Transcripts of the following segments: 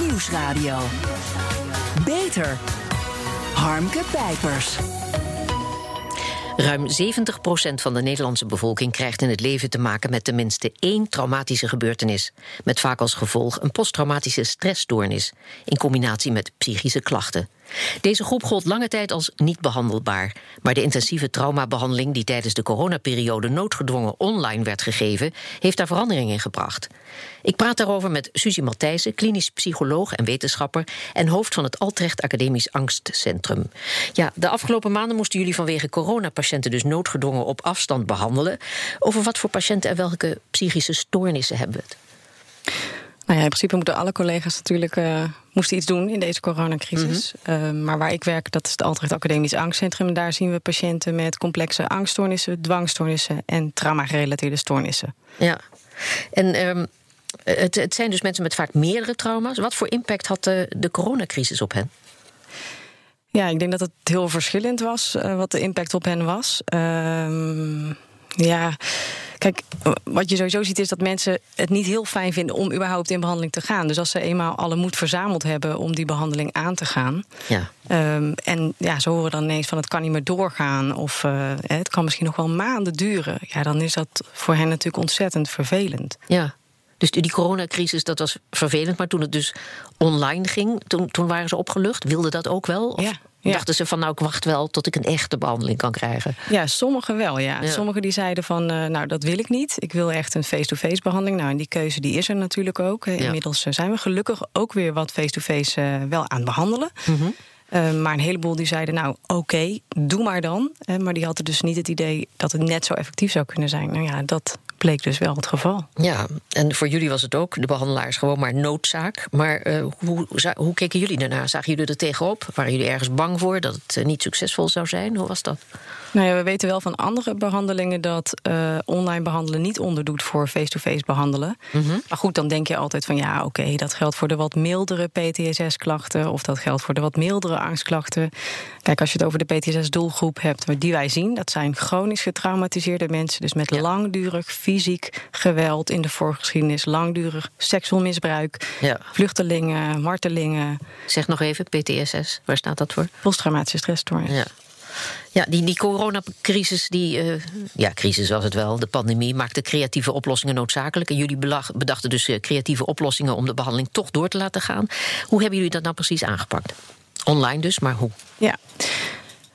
Nieuwsradio. Beter. Harmke Pijpers. Ruim 70% van de Nederlandse bevolking krijgt in het leven te maken met tenminste één traumatische gebeurtenis. Met vaak als gevolg een posttraumatische stressstoornis, in combinatie met psychische klachten. Deze groep gold lange tijd als niet behandelbaar. Maar de intensieve traumabehandeling die tijdens de coronaperiode noodgedwongen online werd gegeven, heeft daar verandering in gebracht. Ik praat daarover met Suzy Matthijssen, klinisch psycholoog en wetenschapper en hoofd van het Altrecht Academisch Angstcentrum. Ja, de afgelopen maanden moesten jullie vanwege coronapatiënten dus noodgedwongen op afstand behandelen. Over wat voor patiënten en welke psychische stoornissen hebben we het? Nou ja, in principe moeten alle collega's natuurlijk uh, moesten iets doen in deze coronacrisis. Mm maar waar ik werk, dat is het Altrecht Academisch Angstcentrum. En daar zien we patiënten met complexe angststoornissen, dwangstoornissen en trauma-gerelateerde stoornissen. Ja, en um, het, het, zijn dus mensen met vaak meerdere trauma's. Wat voor impact had de, de coronacrisis op hen? Ja, ik denk dat het heel verschillend was uh, wat de impact op hen was. Uh, ja. Kijk, wat je sowieso ziet is dat mensen het niet heel fijn vinden om überhaupt in behandeling te gaan. Dus als ze eenmaal alle moed verzameld hebben om die behandeling aan te gaan. Ja. Um, en ja, ze horen dan ineens van het kan niet meer doorgaan. Of uh, het kan misschien nog wel maanden duren. Ja, dan is dat voor hen natuurlijk ontzettend vervelend. Ja. Dus die coronacrisis, dat was vervelend. Maar toen het dus online ging, toen, toen waren ze opgelucht. Wilden dat ook wel? Of? Ja. Ja. Dachten ze van nou, ik wacht wel tot ik een echte behandeling kan krijgen? Ja, sommigen wel, ja. Sommigen die zeiden van uh, nou, dat wil ik niet. Ik wil echt een face-to-face behandeling. Nou, en die keuze die is er natuurlijk ook. Inmiddels eh, zijn we gelukkig ook weer wat face-to-face -face, uh, wel aan het behandelen. Mm -hmm. Uh, maar een heleboel die zeiden, nou oké, okay, doe maar dan. Uh, maar die hadden dus niet het idee dat het net zo effectief zou kunnen zijn. Nou ja, dat bleek dus wel het geval. Ja, en voor jullie was het ook, de behandelaars, gewoon maar noodzaak. Maar uh, hoe, hoe keken jullie daarna? Zagen jullie er tegenop? Waren jullie ergens bang voor dat het niet succesvol zou zijn? Hoe was dat? Nou ja, we weten wel van andere behandelingen dat uh, online behandelen niet onderdoet voor face-to-face behandelen. Mm -hmm. Maar goed, dan denk je altijd van ja, oké, okay, dat geldt voor de wat mildere PTSS-klachten of dat geldt voor de wat mildere angstklachten. Kijk, als je het over de PTSS-doelgroep hebt, die wij zien, dat zijn chronisch getraumatiseerde mensen, dus met ja. langdurig fysiek geweld in de voorgeschiedenis, langdurig seksueel misbruik, ja. vluchtelingen, martelingen. Zeg nog even, PTSS, waar staat dat voor? Posttraumatische stressstoornis. Ja. Ja, die, die coronacrisis, die, uh, ja, crisis was het wel, de pandemie, maakte creatieve oplossingen noodzakelijk. En jullie bedachten dus uh, creatieve oplossingen om de behandeling toch door te laten gaan. Hoe hebben jullie dat nou precies aangepakt? Online dus, maar hoe? Ja.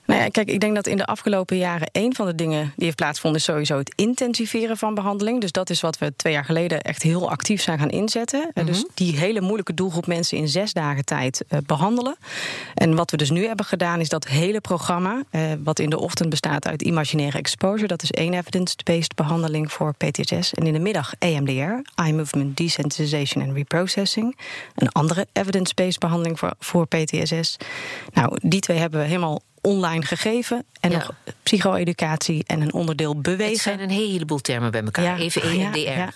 Nou ja, kijk, ik denk dat in de afgelopen jaren een van de dingen die heeft plaatsgevonden is sowieso het intensiveren van behandeling. Dus dat is wat we twee jaar geleden echt heel actief zijn gaan inzetten. Mm -hmm. Dus die hele moeilijke doelgroep mensen in zes dagen tijd uh, behandelen. En wat we dus nu hebben gedaan is dat hele programma, uh, wat in de ochtend bestaat uit imaginaire exposure, dat is één evidence-based behandeling voor PTSS. En in de middag EMDR, Eye Movement Desensitization and Reprocessing, een andere evidence-based behandeling voor, voor PTSS. Nou, die twee hebben we helemaal online gegeven. En ja. nog psycho-educatie en een onderdeel bewegen. Het zijn een heleboel termen bij elkaar. Ja. Even EMDR.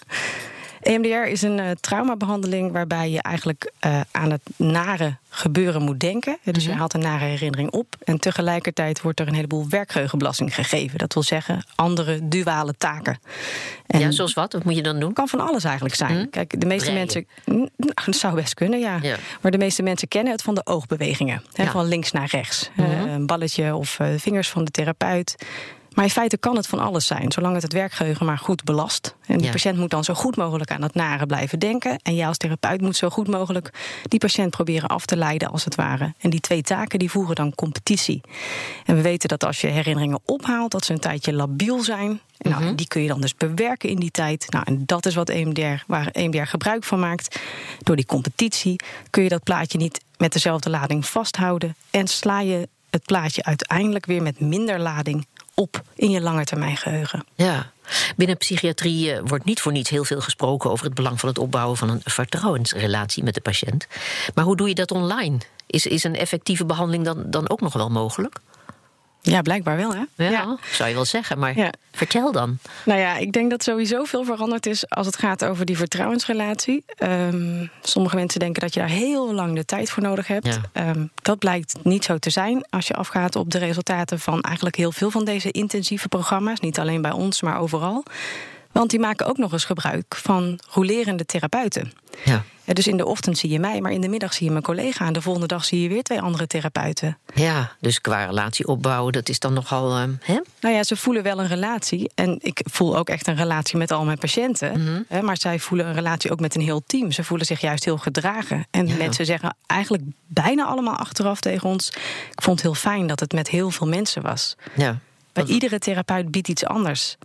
EMDR is een uh, traumabehandeling waarbij je eigenlijk uh, aan het nare gebeuren moet denken. Dus mm -hmm. je haalt een nare herinnering op. En tegelijkertijd wordt er een heleboel werkgeheugenbelasting gegeven. Dat wil zeggen andere duale taken. En ja, zoals wat? Wat moet je dan doen? Kan van alles eigenlijk zijn. Mm -hmm. Kijk, de meeste mensen. Nou, dat zou best kunnen, ja. ja. Maar de meeste mensen kennen het van de oogbewegingen. Hè, ja. Van links naar rechts. Mm -hmm. uh, een balletje of vingers van de therapeut. Maar in feite kan het van alles zijn, zolang het het werkgeheugen maar goed belast. En ja. patiënt moet dan zo goed mogelijk aan het nare blijven denken. En jij als therapeut moet zo goed mogelijk die patiënt proberen af te leiden, als het ware. En die twee taken die voeren dan competitie. En we weten dat als je herinneringen ophaalt, dat ze een tijdje labiel zijn. Nou, mm -hmm. die kun je dan dus bewerken in die tijd. Nou, en dat is wat EMDR, waar EMDR gebruik van maakt. Door die competitie kun je dat plaatje niet met dezelfde lading vasthouden. En sla je het plaatje uiteindelijk weer met minder lading op in je langetermijngeheugen. Ja. Binnen psychiatrie uh, wordt niet voor niets heel veel gesproken over het belang van het opbouwen van een vertrouwensrelatie met de patiënt. Maar hoe doe je dat online? Is, is een effectieve behandeling dan, dan ook nog wel mogelijk? Ja, blijkbaar wel, hè? Ja, ja. zou je wel zeggen, maar ja. vertel dan. Nou ja, ik denk dat sowieso veel veranderd is als het gaat over die vertrouwensrelatie. Um, sommige mensen denken dat je daar heel lang de tijd voor nodig hebt. Ja. Um, dat blijkt niet zo te zijn als je afgaat op de resultaten van eigenlijk heel veel van deze intensieve programma's. Niet alleen bij ons, maar overal. Want die maken ook nog eens gebruik van rolerende therapeuten. Ja. Dus in de ochtend zie je mij, maar in de middag zie je mijn collega. En de volgende dag zie je weer twee andere therapeuten. Ja, dus qua relatie opbouwen, dat is dan nogal. Uh, hè? Nou ja, ze voelen wel een relatie. En ik voel ook echt een relatie met al mijn patiënten. Mhm. hè, maar zij voelen een relatie ook met een heel team. Ze voelen zich juist heel gedragen. En mensen zeggen eigenlijk bijna allemaal achteraf tegen ons. Ik vond het heel fijn dat het met heel veel mensen was. Ja. Bij iedere therapeut biedt iets anders.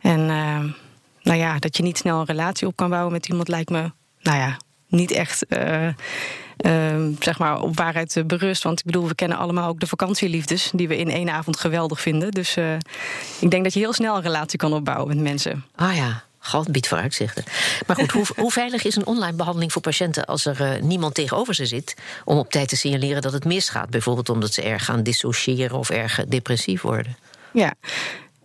En uh, nou ja, dat je niet snel een relatie op kan bouwen met iemand lijkt me, nou ja, niet echt. Uh, zeg maar op waarheid berust. Want ik bedoel, we kennen allemaal ook de vakantieliefdes... die we in één avond geweldig vinden. Dus uh, ik denk dat je heel snel een relatie kan opbouwen met mensen. Ah ja, God biedt vooruitzichten. Maar goed, hoe, hoe, veilig is een online behandeling voor patiënten als er uh, niemand tegenover ze zit om op tijd te signaleren dat het misgaat? Bijvoorbeeld omdat ze erg gaan dissociëren of erg depressief worden. Ja,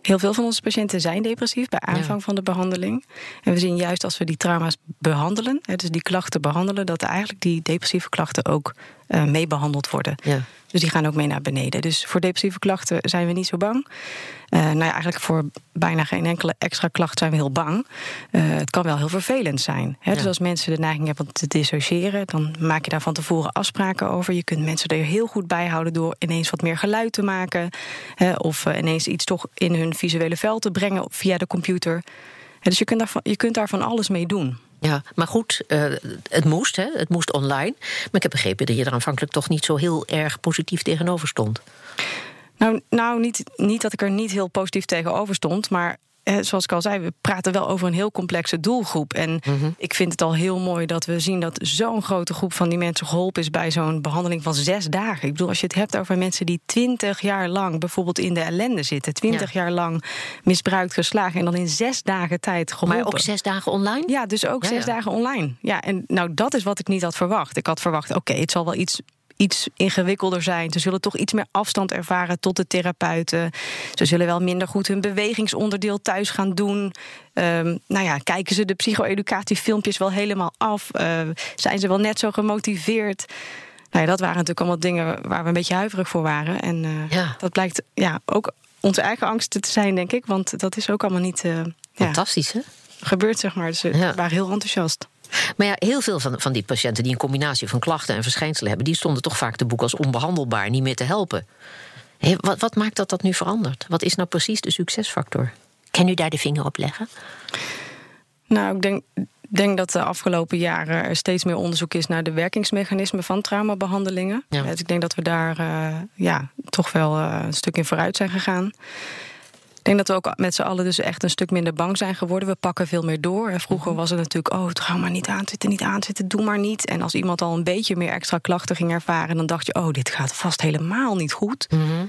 Heel veel van onze patiënten zijn depressief bij aanvang van de behandeling. En we zien juist als we die trauma's behandelen, dus die klachten behandelen, dat eigenlijk die depressieve klachten ook uh, mee behandeld worden. Ja. Dus die gaan ook mee naar beneden. Dus voor depressieve klachten zijn we niet zo bang. Uh, nou ja, eigenlijk voor bijna geen enkele extra klacht zijn we heel bang. Uh, het kan wel heel vervelend zijn. Hè? Dus als mensen de neiging hebben om te dissociëren, dan maak je daar van tevoren afspraken over. Je kunt mensen er heel goed bij houden door ineens wat meer geluid te maken. Hè? Of uh, ineens iets toch in hun visuele veld te brengen via de computer. Dus je kunt, daar van, je kunt daar van alles mee doen. Ja, maar goed, uh, het moest, hè? het moest online. Maar ik heb begrepen dat je er aanvankelijk toch niet zo heel erg positief tegenover stond. Nou, nou niet, niet dat ik er niet heel positief tegenover stond, maar zoals ik al zei, we praten wel over een heel complexe doelgroep. En mhm. ik vind het al heel mooi dat we zien dat zo'n grote groep van die mensen geholpen is bij zo'n behandeling van zes dagen. Ik bedoel, als je het hebt over mensen die twintig jaar lang bijvoorbeeld in de ellende zitten, twintig jaar lang misbruikt, geslagen en dan in zes dagen tijd geholpen. Maar ook zes dagen online? Ja, dus ook zes dagen online. Ja, en nou, dat is wat ik niet had verwacht. Ik had verwacht, oké, het zal wel iets iets ingewikkelder zijn. Ze zullen toch iets meer afstand ervaren tot de therapeuten. Ze zullen wel minder goed hun bewegingsonderdeel thuis gaan doen. Um, nou ja, kijken ze de psycho-educatiefilmpjes wel helemaal af? Uh, zijn ze wel net zo gemotiveerd? Nou ja, dat waren natuurlijk allemaal dingen waar we een beetje huiverig voor waren. En uh, ja. dat blijkt ja, ook onze eigen angsten te zijn, denk ik. Want dat is ook allemaal niet. Uh, Fantastisch, hè? Gebeurd, zeg maar. Dus ze waren heel enthousiast. Maar ja, heel veel van, van die patiënten die een combinatie van klachten en verschijnselen hebben, die stonden toch vaak te boek als onbehandelbaar, niet meer te helpen. wat, wat maakt dat dat nu verandert? Wat is nou precies de succesfactor? Kan u daar de vinger op leggen? Nou, ik denk, denk dat de afgelopen jaren er steeds meer onderzoek is naar de werkingsmechanismen van traumabehandelingen. Ja. Dus ik denk dat we daar uh, ja, toch wel uh, een stuk in vooruit zijn gegaan. Ik denk dat we ook met z'n allen dus echt een stuk minder bang zijn geworden. We pakken veel meer door. Vroeger mhm. was het natuurlijk, oh, trouw maar niet aanzitten, niet aanzitten, doe maar niet. En als iemand al een beetje meer extra klachten ging ervaren, dan dacht je, oh, dit gaat vast helemaal niet goed. Mhm.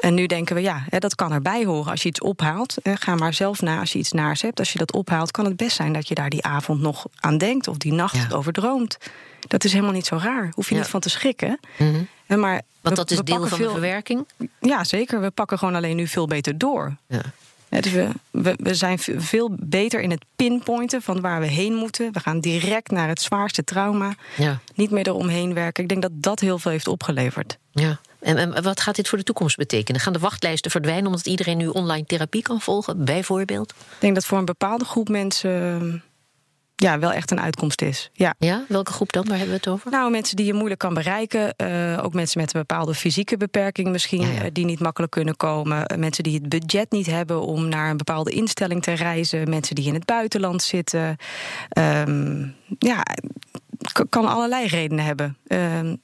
En nu denken we, ja, dat kan erbij horen. Als je iets ophaalt, ga maar zelf na als je iets naars hebt. Als je dat ophaalt, kan het best zijn dat je daar die avond nog aan denkt of die nacht ja. over droomt. Dat is helemaal niet zo raar. Hoef je niet van te schrikken. Mm maar Want dat is deel van de verwerking? Ja, zeker. We pakken gewoon alleen nu veel beter door. Ja. dus we, we, we, zijn veel beter in het pinpointen van waar we heen moeten. We gaan direct naar het zwaarste trauma. Ja. Niet meer eromheen werken. Ik denk dat dat heel veel heeft opgeleverd. Ja. En, en, wat gaat dit voor de toekomst betekenen? Gaan de wachtlijsten verdwijnen omdat iedereen nu online therapie kan volgen, bijvoorbeeld? Ik denk dat voor een bepaalde groep mensen ja, wel echt een uitkomst is. Ja. ja, welke groep dan? Waar hebben we het over? Nou, mensen die je moeilijk kan bereiken. Uh, ook mensen met een bepaalde fysieke beperking misschien, ja, eh, die niet makkelijk kunnen komen. Uh, mensen die het budget niet hebben om naar een bepaalde instelling te reizen. Mensen die in het buitenland zitten. Um, ja, kan allerlei redenen hebben. Um,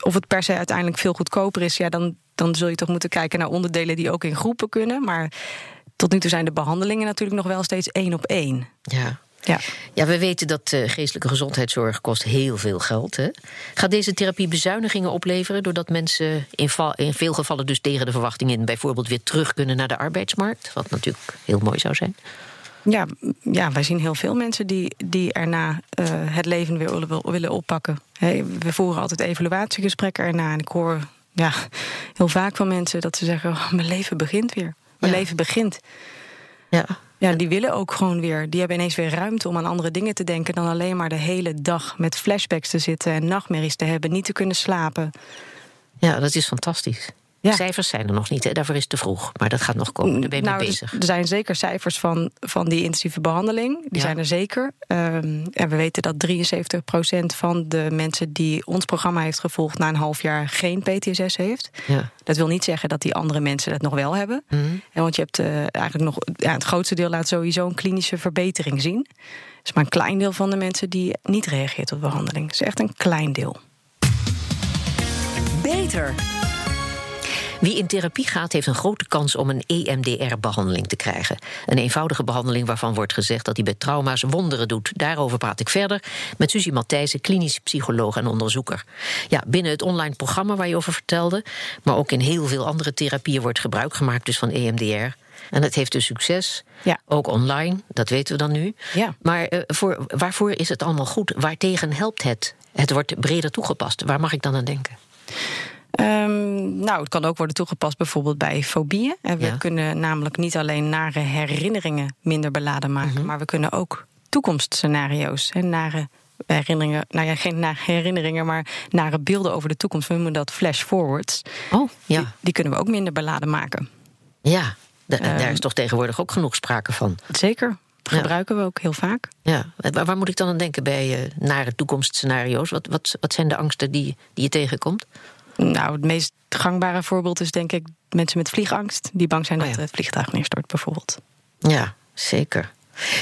of het per se uiteindelijk veel goedkoper is, ja, dan, dan zul je toch moeten kijken naar onderdelen die ook in groepen kunnen. Maar tot nu toe zijn de behandelingen natuurlijk nog wel steeds één op één. Ja. Ja. ja, we weten dat uh, geestelijke gezondheidszorg kost heel veel geld. Hè? Gaat deze therapie bezuinigingen opleveren... doordat mensen in, in, veel gevallen dus tegen de verwachtingen... in bijvoorbeeld weer terug kunnen naar de arbeidsmarkt? Wat natuurlijk heel mooi zou zijn. Ja, ja wij zien heel veel mensen die, die erna uh, het leven weer willen, willen oppakken. we voeren altijd evaluatiegesprekken erna. En ik hoor ja, heel vaak van mensen dat ze zeggen... Oh, mijn leven begint weer. Mijn leven begint. Ja. Ja, die willen ook gewoon weer. Die hebben ineens weer ruimte om aan andere dingen te denken dan alleen maar de hele dag met flashbacks te zitten en nachtmerries te hebben, niet te kunnen slapen. Ja, dat is fantastisch. Cijfers zijn er nog niet, hè? daarvoor is het te vroeg. Maar dat gaat nog komen, daar ben je nou, mee bezig. Er zijn zeker cijfers van, van die intensieve behandeling. Die zijn er zeker. Um, en we weten dat 73% van de mensen die ons programma heeft gevolgd... na een half jaar geen PTSS heeft. Ja. Dat wil niet zeggen dat die andere mensen dat nog wel hebben. Mm -hmm. Want je hebt uh, eigenlijk nog... Ja, het grootste deel laat sowieso een klinische verbetering zien. Het is maar een klein deel van de mensen die niet reageert op behandeling. Het is echt een klein deel. Beter. Wie in therapie gaat, heeft een grote kans om een EMDR-behandeling te krijgen. Een eenvoudige behandeling waarvan wordt gezegd dat hij bij trauma's wonderen doet. Daarover praat ik verder met Suzie Matthijssen, klinisch psycholoog en onderzoeker. Ja, binnen het online programma waar je over vertelde, maar ook in heel veel andere therapieën wordt gebruik gemaakt dus van EMDR. En het heeft dus succes. Ja. Ook online, dat weten we dan nu. Ja. Maar uh, voor, waarvoor is het allemaal goed? Waartegen helpt het? Het wordt breder toegepast. Waar mag ik dan aan denken? Um, nou, het kan ook worden toegepast bijvoorbeeld bij fobieën. En we kunnen namelijk niet alleen nare herinneringen minder beladen maken, mhm. maar we kunnen ook toekomstscenario's en nare herinneringen, nou ja, geen nare herinneringen, maar nare beelden over de toekomst. We noemen dat flash forwards. Oh, ja. Die, kunnen we ook minder beladen maken. Ja, daar is ehm, toch tegenwoordig ook genoeg sprake van. Zeker. Gebruiken we ook heel vaak. Ja, waar, moet ik dan aan denken bij uh, nare toekomstscenario's? Wat, wat, wat zijn de angsten die, die je tegenkomt? Nou, het meest gangbare voorbeeld is denk ik mensen met vliegangst. Die bang zijn oh dat het vliegtuig neerstort, bijvoorbeeld. Ja, zeker.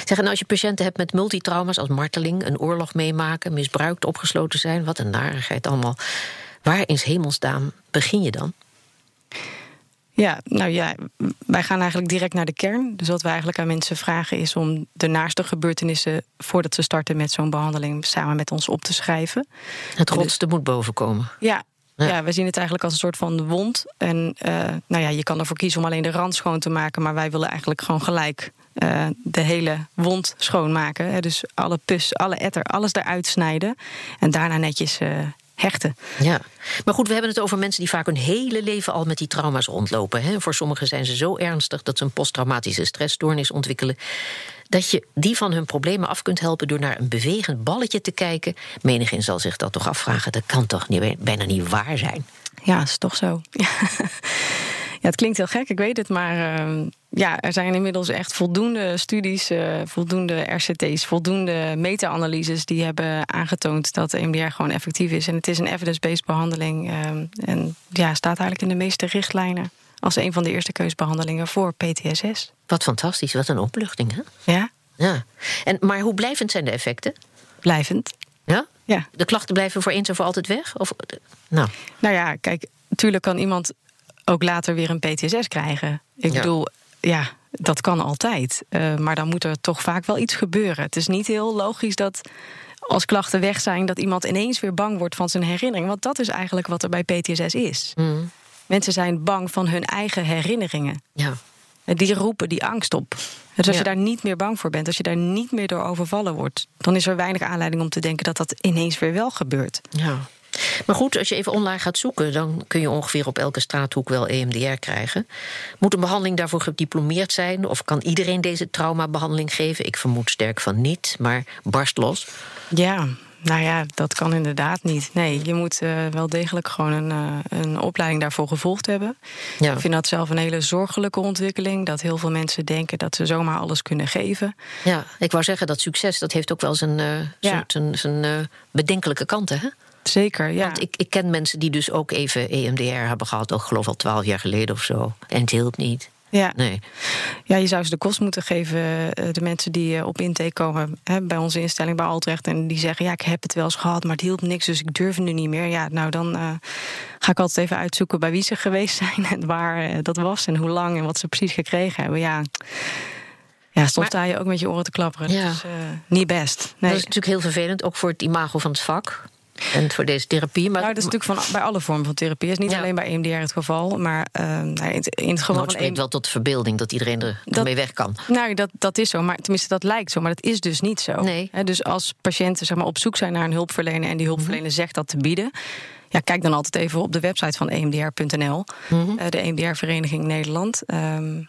Zeg, en als je patiënten hebt met multitrauma's als marteling, een oorlog meemaken, misbruikt, opgesloten zijn, wat een narigheid allemaal. Waar in hemelsdaam begin je dan? Ja, nou ja, wij gaan eigenlijk direct naar de kern. Dus wat wij eigenlijk aan mensen vragen is om de naaste gebeurtenissen voordat ze starten met zo'n behandeling samen met ons op te schrijven. Het rotste moet bovenkomen. Ja, ja. we zien het eigenlijk als een soort van wond. En uh, nou ja, je kan ervoor kiezen om alleen de rand schoon te maken, maar wij willen eigenlijk gewoon gelijk uh, de hele wond schoonmaken. Hè. Dus alle pus, alle etter, alles eruit snijden. En daarna netjes uh, hechten. Ja, maar goed, we hebben het over mensen die vaak hun hele leven al met die trauma's rondlopen. Hè. Voor sommigen zijn ze zo ernstig dat ze een posttraumatische stressstoornis ontwikkelen dat je die van hun problemen af kunt helpen door naar een bewegend balletje te kijken. Menigeen zal zich dat toch afvragen. Dat kan toch niet, bijna niet waar zijn? Ja, is toch zo. Ja, het klinkt heel gek, ik weet het, maar uh, ja, er zijn inmiddels echt voldoende studies, uh, voldoende RCT's, voldoende meta-analyses die hebben aangetoond dat EMDR gewoon effectief is. En het is een evidence-based behandeling uh, en ja, staat eigenlijk in de meeste richtlijnen als een van de eerste keusbehandelingen voor PTSS. Wat fantastisch, wat een opluchting, hè? Ja. ja. En, maar hoe blijvend zijn de effecten? Blijvend. Ja? Ja. De klachten blijven voor eens of voor altijd weg? Of, nou. nou ja, kijk, natuurlijk kan iemand ook later weer een PTSS krijgen. Ik bedoel, ja, dat kan altijd. Uh, maar dan moet er toch vaak wel iets gebeuren. Het is niet heel logisch dat als klachten weg zijn, dat iemand ineens weer bang wordt van zijn herinnering. Want dat is eigenlijk wat er bij PTSS is. Mm. Mensen zijn bang van hun eigen herinneringen. Ja. Die roepen die angst op. Dus als je daar niet meer bang voor bent, als je daar niet meer door overvallen wordt, dan is er weinig aanleiding om te denken dat dat ineens weer wel gebeurt. Ja. Maar goed, als je even online gaat zoeken, dan kun je ongeveer op elke straathoek wel EMDR krijgen. Moet een behandeling daarvoor gediplomeerd zijn? Of kan iedereen deze traumabehandeling geven? Ik vermoed sterk van niet, maar barst los. Ja, nou ja, dat kan inderdaad niet. Nee, je moet uh, wel degelijk gewoon een, uh, een opleiding daarvoor gevolgd hebben. Ja. Ik vind dat zelf een hele zorgelijke ontwikkeling. Dat heel veel mensen denken dat ze zomaar alles kunnen geven. Ja, ik wou zeggen dat succes dat heeft ook wel zijn, uh, ja. zijn, zijn bedenkelijke kanten. Hè? Zeker, ja. Want ik, ik ken mensen die dus ook even EMDR hebben gehad, ook geloof al twaalf jaar geleden of zo. En het hielp niet. Ja. Nee. ja, je zou ze de kost moeten geven, eh, de mensen die eh, op intake komen hè, bij onze instelling bij Altrecht. En die zeggen, ja, ik heb het wel eens gehad, maar het hielp niks, dus ik durf nu niet meer. Ja, nou dan uh, ga ik altijd even uitzoeken bij wie ze geweest zijn en waar dat was en hoe lang en wat ze precies gekregen hebben. Ja. Ja, soms sta je ook met je oren te klapperen. Ja. Dat is uh, niet best. Nee. Dat is natuurlijk heel vervelend, ook voor het imago van het vak. En voor deze therapie. Maar nou, dat is natuurlijk van, bij alle vormen van therapie. Het is niet alleen bij EMDR het geval. Maar uh, in, het, in het geval. Nou, het spreekt wel tot verbeelding dat iedereen er mee weg kan. Nou, dat, dat is zo. Maar tenminste, dat lijkt zo. Maar dat is dus niet zo. Nee. dus als patiënten zeg maar, op zoek zijn naar een hulpverlener. en die hulpverlener mhm. zegt dat te bieden. Ja, kijk dan altijd even op de website van emdr.nl. Mm -hmm. uh, de EMDR-vereniging Nederland. Um,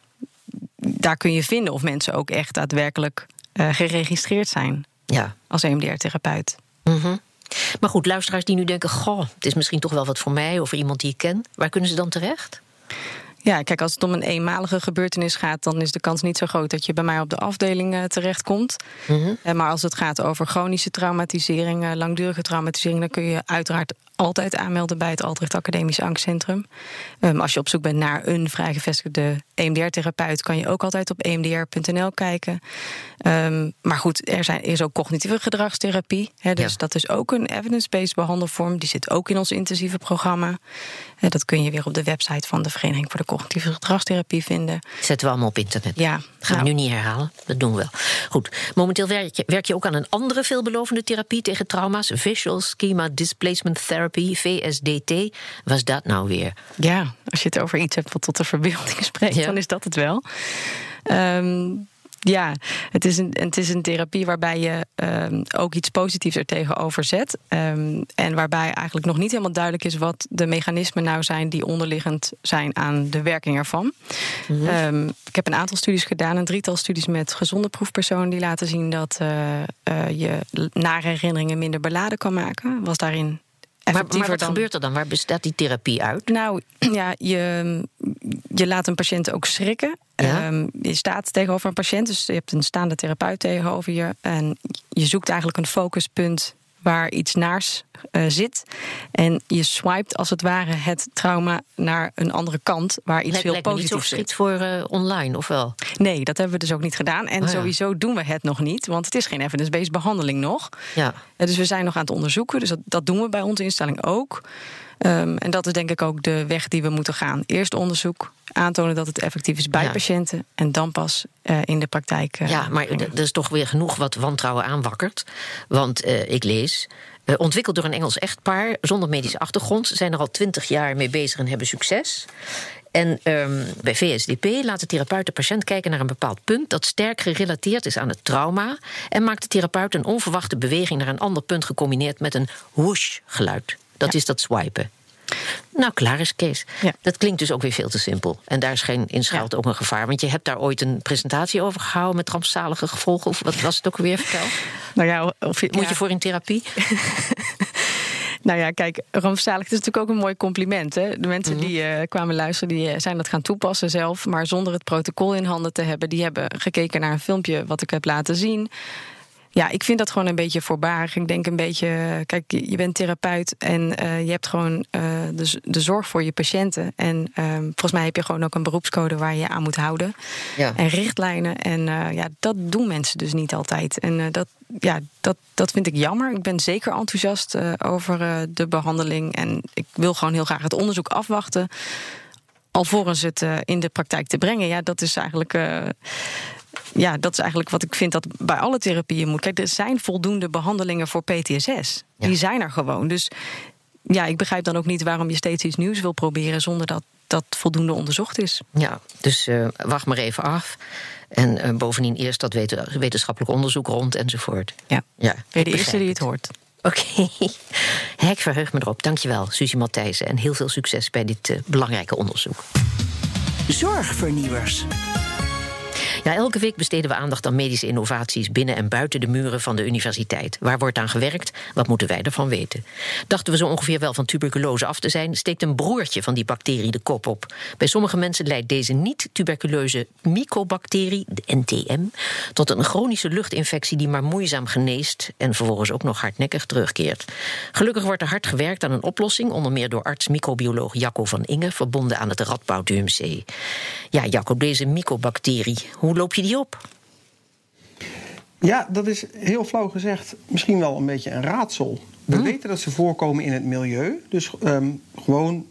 daar kun je vinden of mensen ook echt daadwerkelijk uh, geregistreerd zijn. Ja. Als EMDR-therapeut. Mm maar goed, luisteraars die nu denken: Goh, het is misschien toch wel wat voor mij of voor iemand die ik ken. Waar kunnen ze dan terecht? Ja, kijk, als het om een eenmalige gebeurtenis gaat, dan is de kans niet zo groot dat je bij mij op de afdeling uh, terechtkomt. Mm Maar als het gaat over chronische traumatisering, langdurige traumatisering, dan kun je uiteraard altijd aanmelden bij het Altrecht Academisch Angstcentrum. Um, als je op zoek bent naar een vrijgevestigde EMDR-therapeut, kan je ook altijd op emdr.nl kijken. Um, maar goed, er zijn, is ook cognitieve gedragstherapie. Hè, dus dat is ook een evidence-based behandelvorm. Die zit ook in ons intensieve programma. Uh, dat kun je weer op de website van de Vereniging voor de Cognitieve Gedragstherapie vinden. Zetten we allemaal op internet. Ja. Gaan we nou. nu niet herhalen. Dat doen we wel. Goed. Momenteel werk je, werk je ook aan een andere veelbelovende therapie tegen trauma's: Visual Schema Displacement Therapy VSDT. Was dat nou weer? Ja, als je het over iets hebt wat tot de verbeelding spreekt, dan is dat het wel. Um, ja, het is, een, het is een therapie waarbij je um, ook iets positiefs er tegenover zet. Um, en waarbij eigenlijk nog niet helemaal duidelijk is wat de mechanismen nou zijn die onderliggend zijn aan de werking ervan. Mm -hmm. um, ik heb een aantal studies gedaan, een drietal studies met gezonde proefpersonen die laten zien dat uh, uh, je nare herinneringen minder beladen kan maken. Was daarin maar, maar, wat dan... gebeurt er dan? Waar bestaat die therapie uit? Nou, ja, je, je laat een patiënt ook schrikken. Ja? Um, je staat tegenover een patiënt, dus je hebt een staande therapeut tegenover je. En je zoekt eigenlijk een focuspunt waar iets naars uh, zit. En je swipet als het ware het trauma naar een andere kant waar iets veel positiefs zit. voor uh, online, of wel? Nee, dat hebben we dus ook niet gedaan. En oh, ja. sowieso doen we het nog niet, want het is geen evidence-based behandeling nog. Ja. Dus we zijn nog aan het onderzoeken, dus dat, dat doen we bij onze instelling ook. Um, en dat is denk ik ook de weg die we moeten gaan. Eerst onderzoek, aantonen dat het effectief is bij ja. patiënten en dan pas uh, in de praktijk. Uh, ja, maar er is toch weer genoeg wat wantrouwen aanwakkert. Want uh, ik lees. ontwikkeld door een Engels echtpaar zonder medische achtergrond. Zijn er al twintig jaar mee bezig en hebben succes. En um, bij VSDP laat de therapeut de patiënt kijken naar een bepaald punt dat sterk gerelateerd is aan het trauma. En maakt de therapeut een onverwachte beweging naar een ander punt gecombineerd met een whoosh-geluid. Dat ja. is dat swipen. Nou, klaar is Kees. Ja. Dat klinkt dus ook weer veel te simpel. En daar is geen inschuilt ja. ook een gevaar. Want je hebt daar ooit een presentatie over gehouden met rampzalige gevolgen. Of wat was het ook weer? Vertel. Nou ja, of je, Moet ja. je voor in therapie? Nou ja, kijk, rampzalig is natuurlijk ook een mooi compliment. Hè? De mensen mm -hmm. die uh, kwamen luisteren, die zijn dat gaan toepassen zelf. Maar zonder het protocol in handen te hebben. Die hebben gekeken naar een filmpje wat ik heb laten zien. Ja, ik vind dat gewoon een beetje voorbarig. Ik denk een beetje, kijk, je bent therapeut en uh, je hebt gewoon uh, de, de, zorg voor je patiënten. En uh, volgens mij heb je gewoon ook een beroepscode waar je je aan moet houden. Ja. En richtlijnen. En eh, ja, dat doen mensen dus niet altijd. En dat, ja, dat, dat vind ik jammer. Ik ben zeker enthousiast over de behandeling. En ik wil gewoon heel graag het onderzoek afwachten alvorens het in de praktijk te brengen. Ja, dat is eigenlijk ja, dat is eigenlijk wat ik vind dat bij alle therapieën moet. Kijk, er zijn voldoende behandelingen voor PTSS. Ja. Die zijn er gewoon. Dus ja, ik begrijp dan ook niet waarom je steeds iets nieuws wil proberen zonder dat dat voldoende onderzocht is. Ja, dus uh, wacht maar even af. En uh, bovendien eerst dat wetenschappelijk onderzoek rond enzovoort. Ja, ja ben je de eerste die het hoort. Oké, okay. ik verheug me erop. Dankjewel, Suzie Matthijssen. En heel veel succes bij dit uh, belangrijke onderzoek. Zorgvernieuwers. Ja, elke week besteden we aandacht aan medische innovaties binnen en buiten de muren van de universiteit. Waar wordt aan gewerkt? Wat moeten wij ervan weten? Dachten we zo ongeveer wel van tuberculose af te zijn, steekt een broertje van die bacterie de kop op. Bij sommige mensen leidt deze niet-tuberculeuze mycobacterie, de NTM, tot een chronische luchtinfectie die maar moeizaam geneest en vervolgens ook nog hardnekkig terugkeert. Gelukkig wordt er hard gewerkt aan een oplossing, onder meer door arts-microbioloog Jacco van Inge, verbonden aan het Radboud UMC. Ja, Jacco, deze mycobacterie, hoe loop je die op? Ja, dat is heel flauw gezegd misschien wel een beetje een raadsel. We hm. weten dat ze voorkomen in het milieu. Dus um, gewoon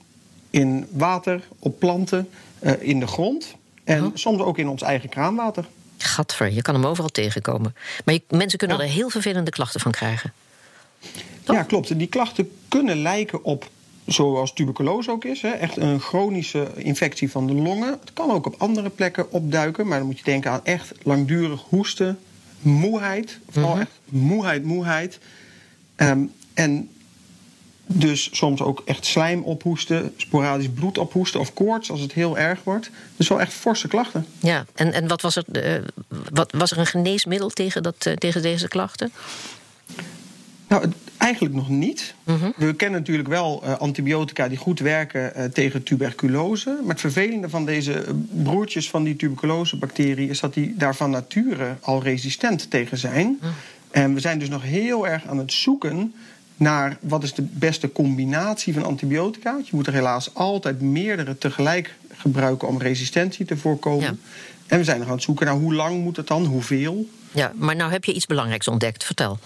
in water, op planten, uh, in de grond. En hm. soms ook in ons eigen kraanwater. Gadver, je kan hem overal tegenkomen. Maar je, mensen kunnen ja. er heel vervelende klachten van krijgen. Toch? Ja, klopt. En die klachten kunnen lijken op zoals tuberculose ook is. Hè, echt een chronische infectie van de longen. Het kan ook op andere plekken opduiken, maar dan moet je denken aan echt langdurig hoesten, moeheid. Vooral mm -hmm. echt moeheid, moeheid. Um, en dus soms ook echt slijm ophoesten, sporadisch bloed ophoesten of koorts als het heel erg wordt. Dus wel echt forse klachten. Ja, en, en wat was er, uh, wat, was er een geneesmiddel tegen, dat, uh, tegen deze klachten? Nou, Eigenlijk nog niet. Mhm. We kennen natuurlijk wel uh, antibiotica die goed werken uh, tegen tuberculose. Maar het vervelende van deze broertjes van die tuberculosebacterie is dat die daar van nature al resistent tegen zijn. Mhm. En we zijn dus nog heel erg aan het zoeken naar wat is de beste combinatie van antibiotica. Want je moet er helaas altijd meerdere tegelijk gebruiken om resistentie te voorkomen. En we zijn nog aan het zoeken naar hoe lang moet het dan, hoeveel. Ja, maar nou heb je iets belangrijks ontdekt. Vertel.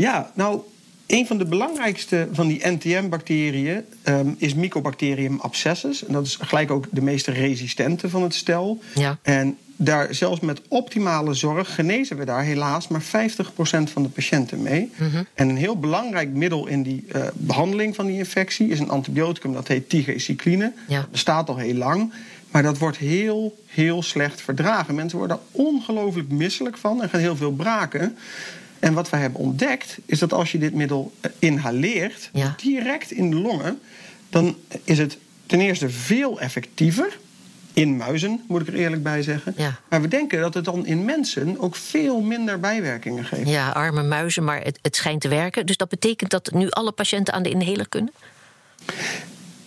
Ja, nou, een van de belangrijkste van die NTM-bacteriën um, is Mycobacterium abscessus. En dat is gelijk ook de meest resistente van het stel. Ja. En daar, zelfs met optimale zorg genezen we daar helaas maar 50% van de patiënten mee. Mhm. En een heel belangrijk middel in die uh, behandeling van die infectie is een antibioticum dat heet tigecycline. Ja. Dat bestaat al heel lang. Maar dat wordt heel, heel slecht verdragen. Mensen worden er ongelooflijk misselijk van en gaan heel veel braken. En wat wij hebben ontdekt, is dat als je dit middel eh, inhaleert, direct in de longen, dan is het ten eerste veel effectiever. In muizen, moet ik er eerlijk bij zeggen. Maar we denken dat het dan in mensen ook veel minder bijwerkingen geeft. Ja, arme muizen, maar het, het schijnt te werken. Dus dat betekent dat nu alle patiënten aan de inhaler kunnen?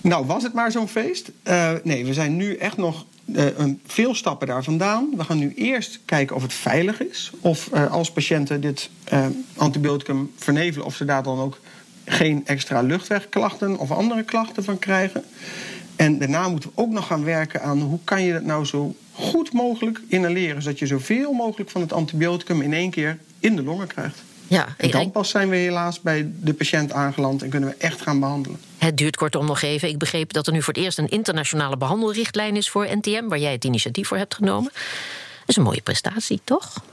Nou, was het maar zo'n feest? Uh, nee, we zijn nu echt nog veel stappen daar vandaan. We gaan nu eerst kijken of het veilig is. Of uh, als patiënten dit antibioticum vernevelen, of ze daar dan ook geen extra luchtwegklachten of andere klachten van krijgen. En daarna moeten we ook nog gaan werken aan hoe kan je dat nou zo goed mogelijk inhaleren, zodat je zoveel mogelijk van het antibioticum in één keer in de longen krijgt. Ja, en dan pas zijn we helaas bij de patiënt aangeland en kunnen we echt gaan behandelen. Het duurt kortom nog even. Ik begreep dat er nu voor het eerst een internationale behandelrichtlijn is voor NTM, waar jij het initiatief voor hebt genomen. Dat is een mooie prestatie, toch?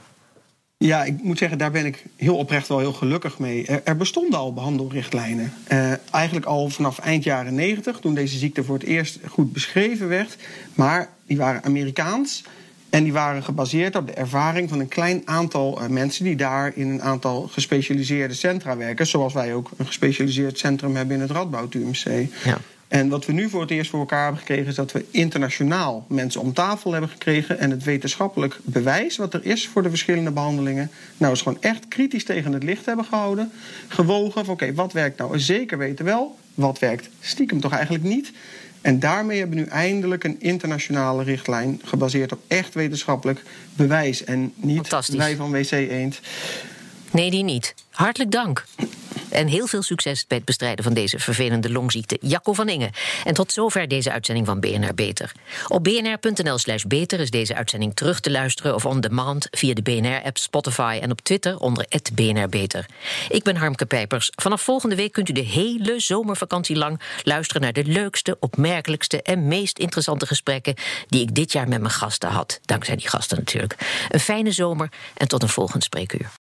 Ja, ik moet zeggen, daar ben ik heel oprecht wel heel gelukkig mee. Er, bestonden al behandelrichtlijnen. Uh, eigenlijk al vanaf eind jaren 90, toen deze ziekte voor het eerst goed beschreven werd. Maar die waren Amerikaans. En die waren gebaseerd op de ervaring van een klein aantal uh, mensen die daar in een aantal gespecialiseerde centra werken. Zoals wij ook een gespecialiseerd centrum hebben in het Radboud UMC. Ja. En wat we nu voor het eerst voor elkaar hebben gekregen, is dat we internationaal mensen om tafel hebben gekregen. En het wetenschappelijk bewijs wat er is voor de verschillende behandelingen, nou is gewoon echt kritisch tegen het licht hebben gehouden. Gewogen van oké, wat werkt nou? Zeker weten wel. Wat werkt stiekem toch eigenlijk niet? En daarmee hebben we nu eindelijk een internationale richtlijn gebaseerd op echt wetenschappelijk bewijs. En niet wij van WC Eend. Nee, die niet. Hartelijk dank. En heel veel succes bij het bestrijden van deze vervelende longziekte. Jacco van Inge. En tot zover deze uitzending van BNR Beter. Op bnr.nl/slash beter is deze uitzending terug te luisteren of on demand via de BNR-app, Spotify en op Twitter onder BNR Beter. Ik ben Harmke Pijpers. Vanaf volgende week kunt u de hele zomervakantie lang luisteren naar de leukste, opmerkelijkste en meest interessante gesprekken die ik dit jaar met mijn gasten had. Dankzij die gasten natuurlijk. Een fijne zomer en tot een volgend spreekuur.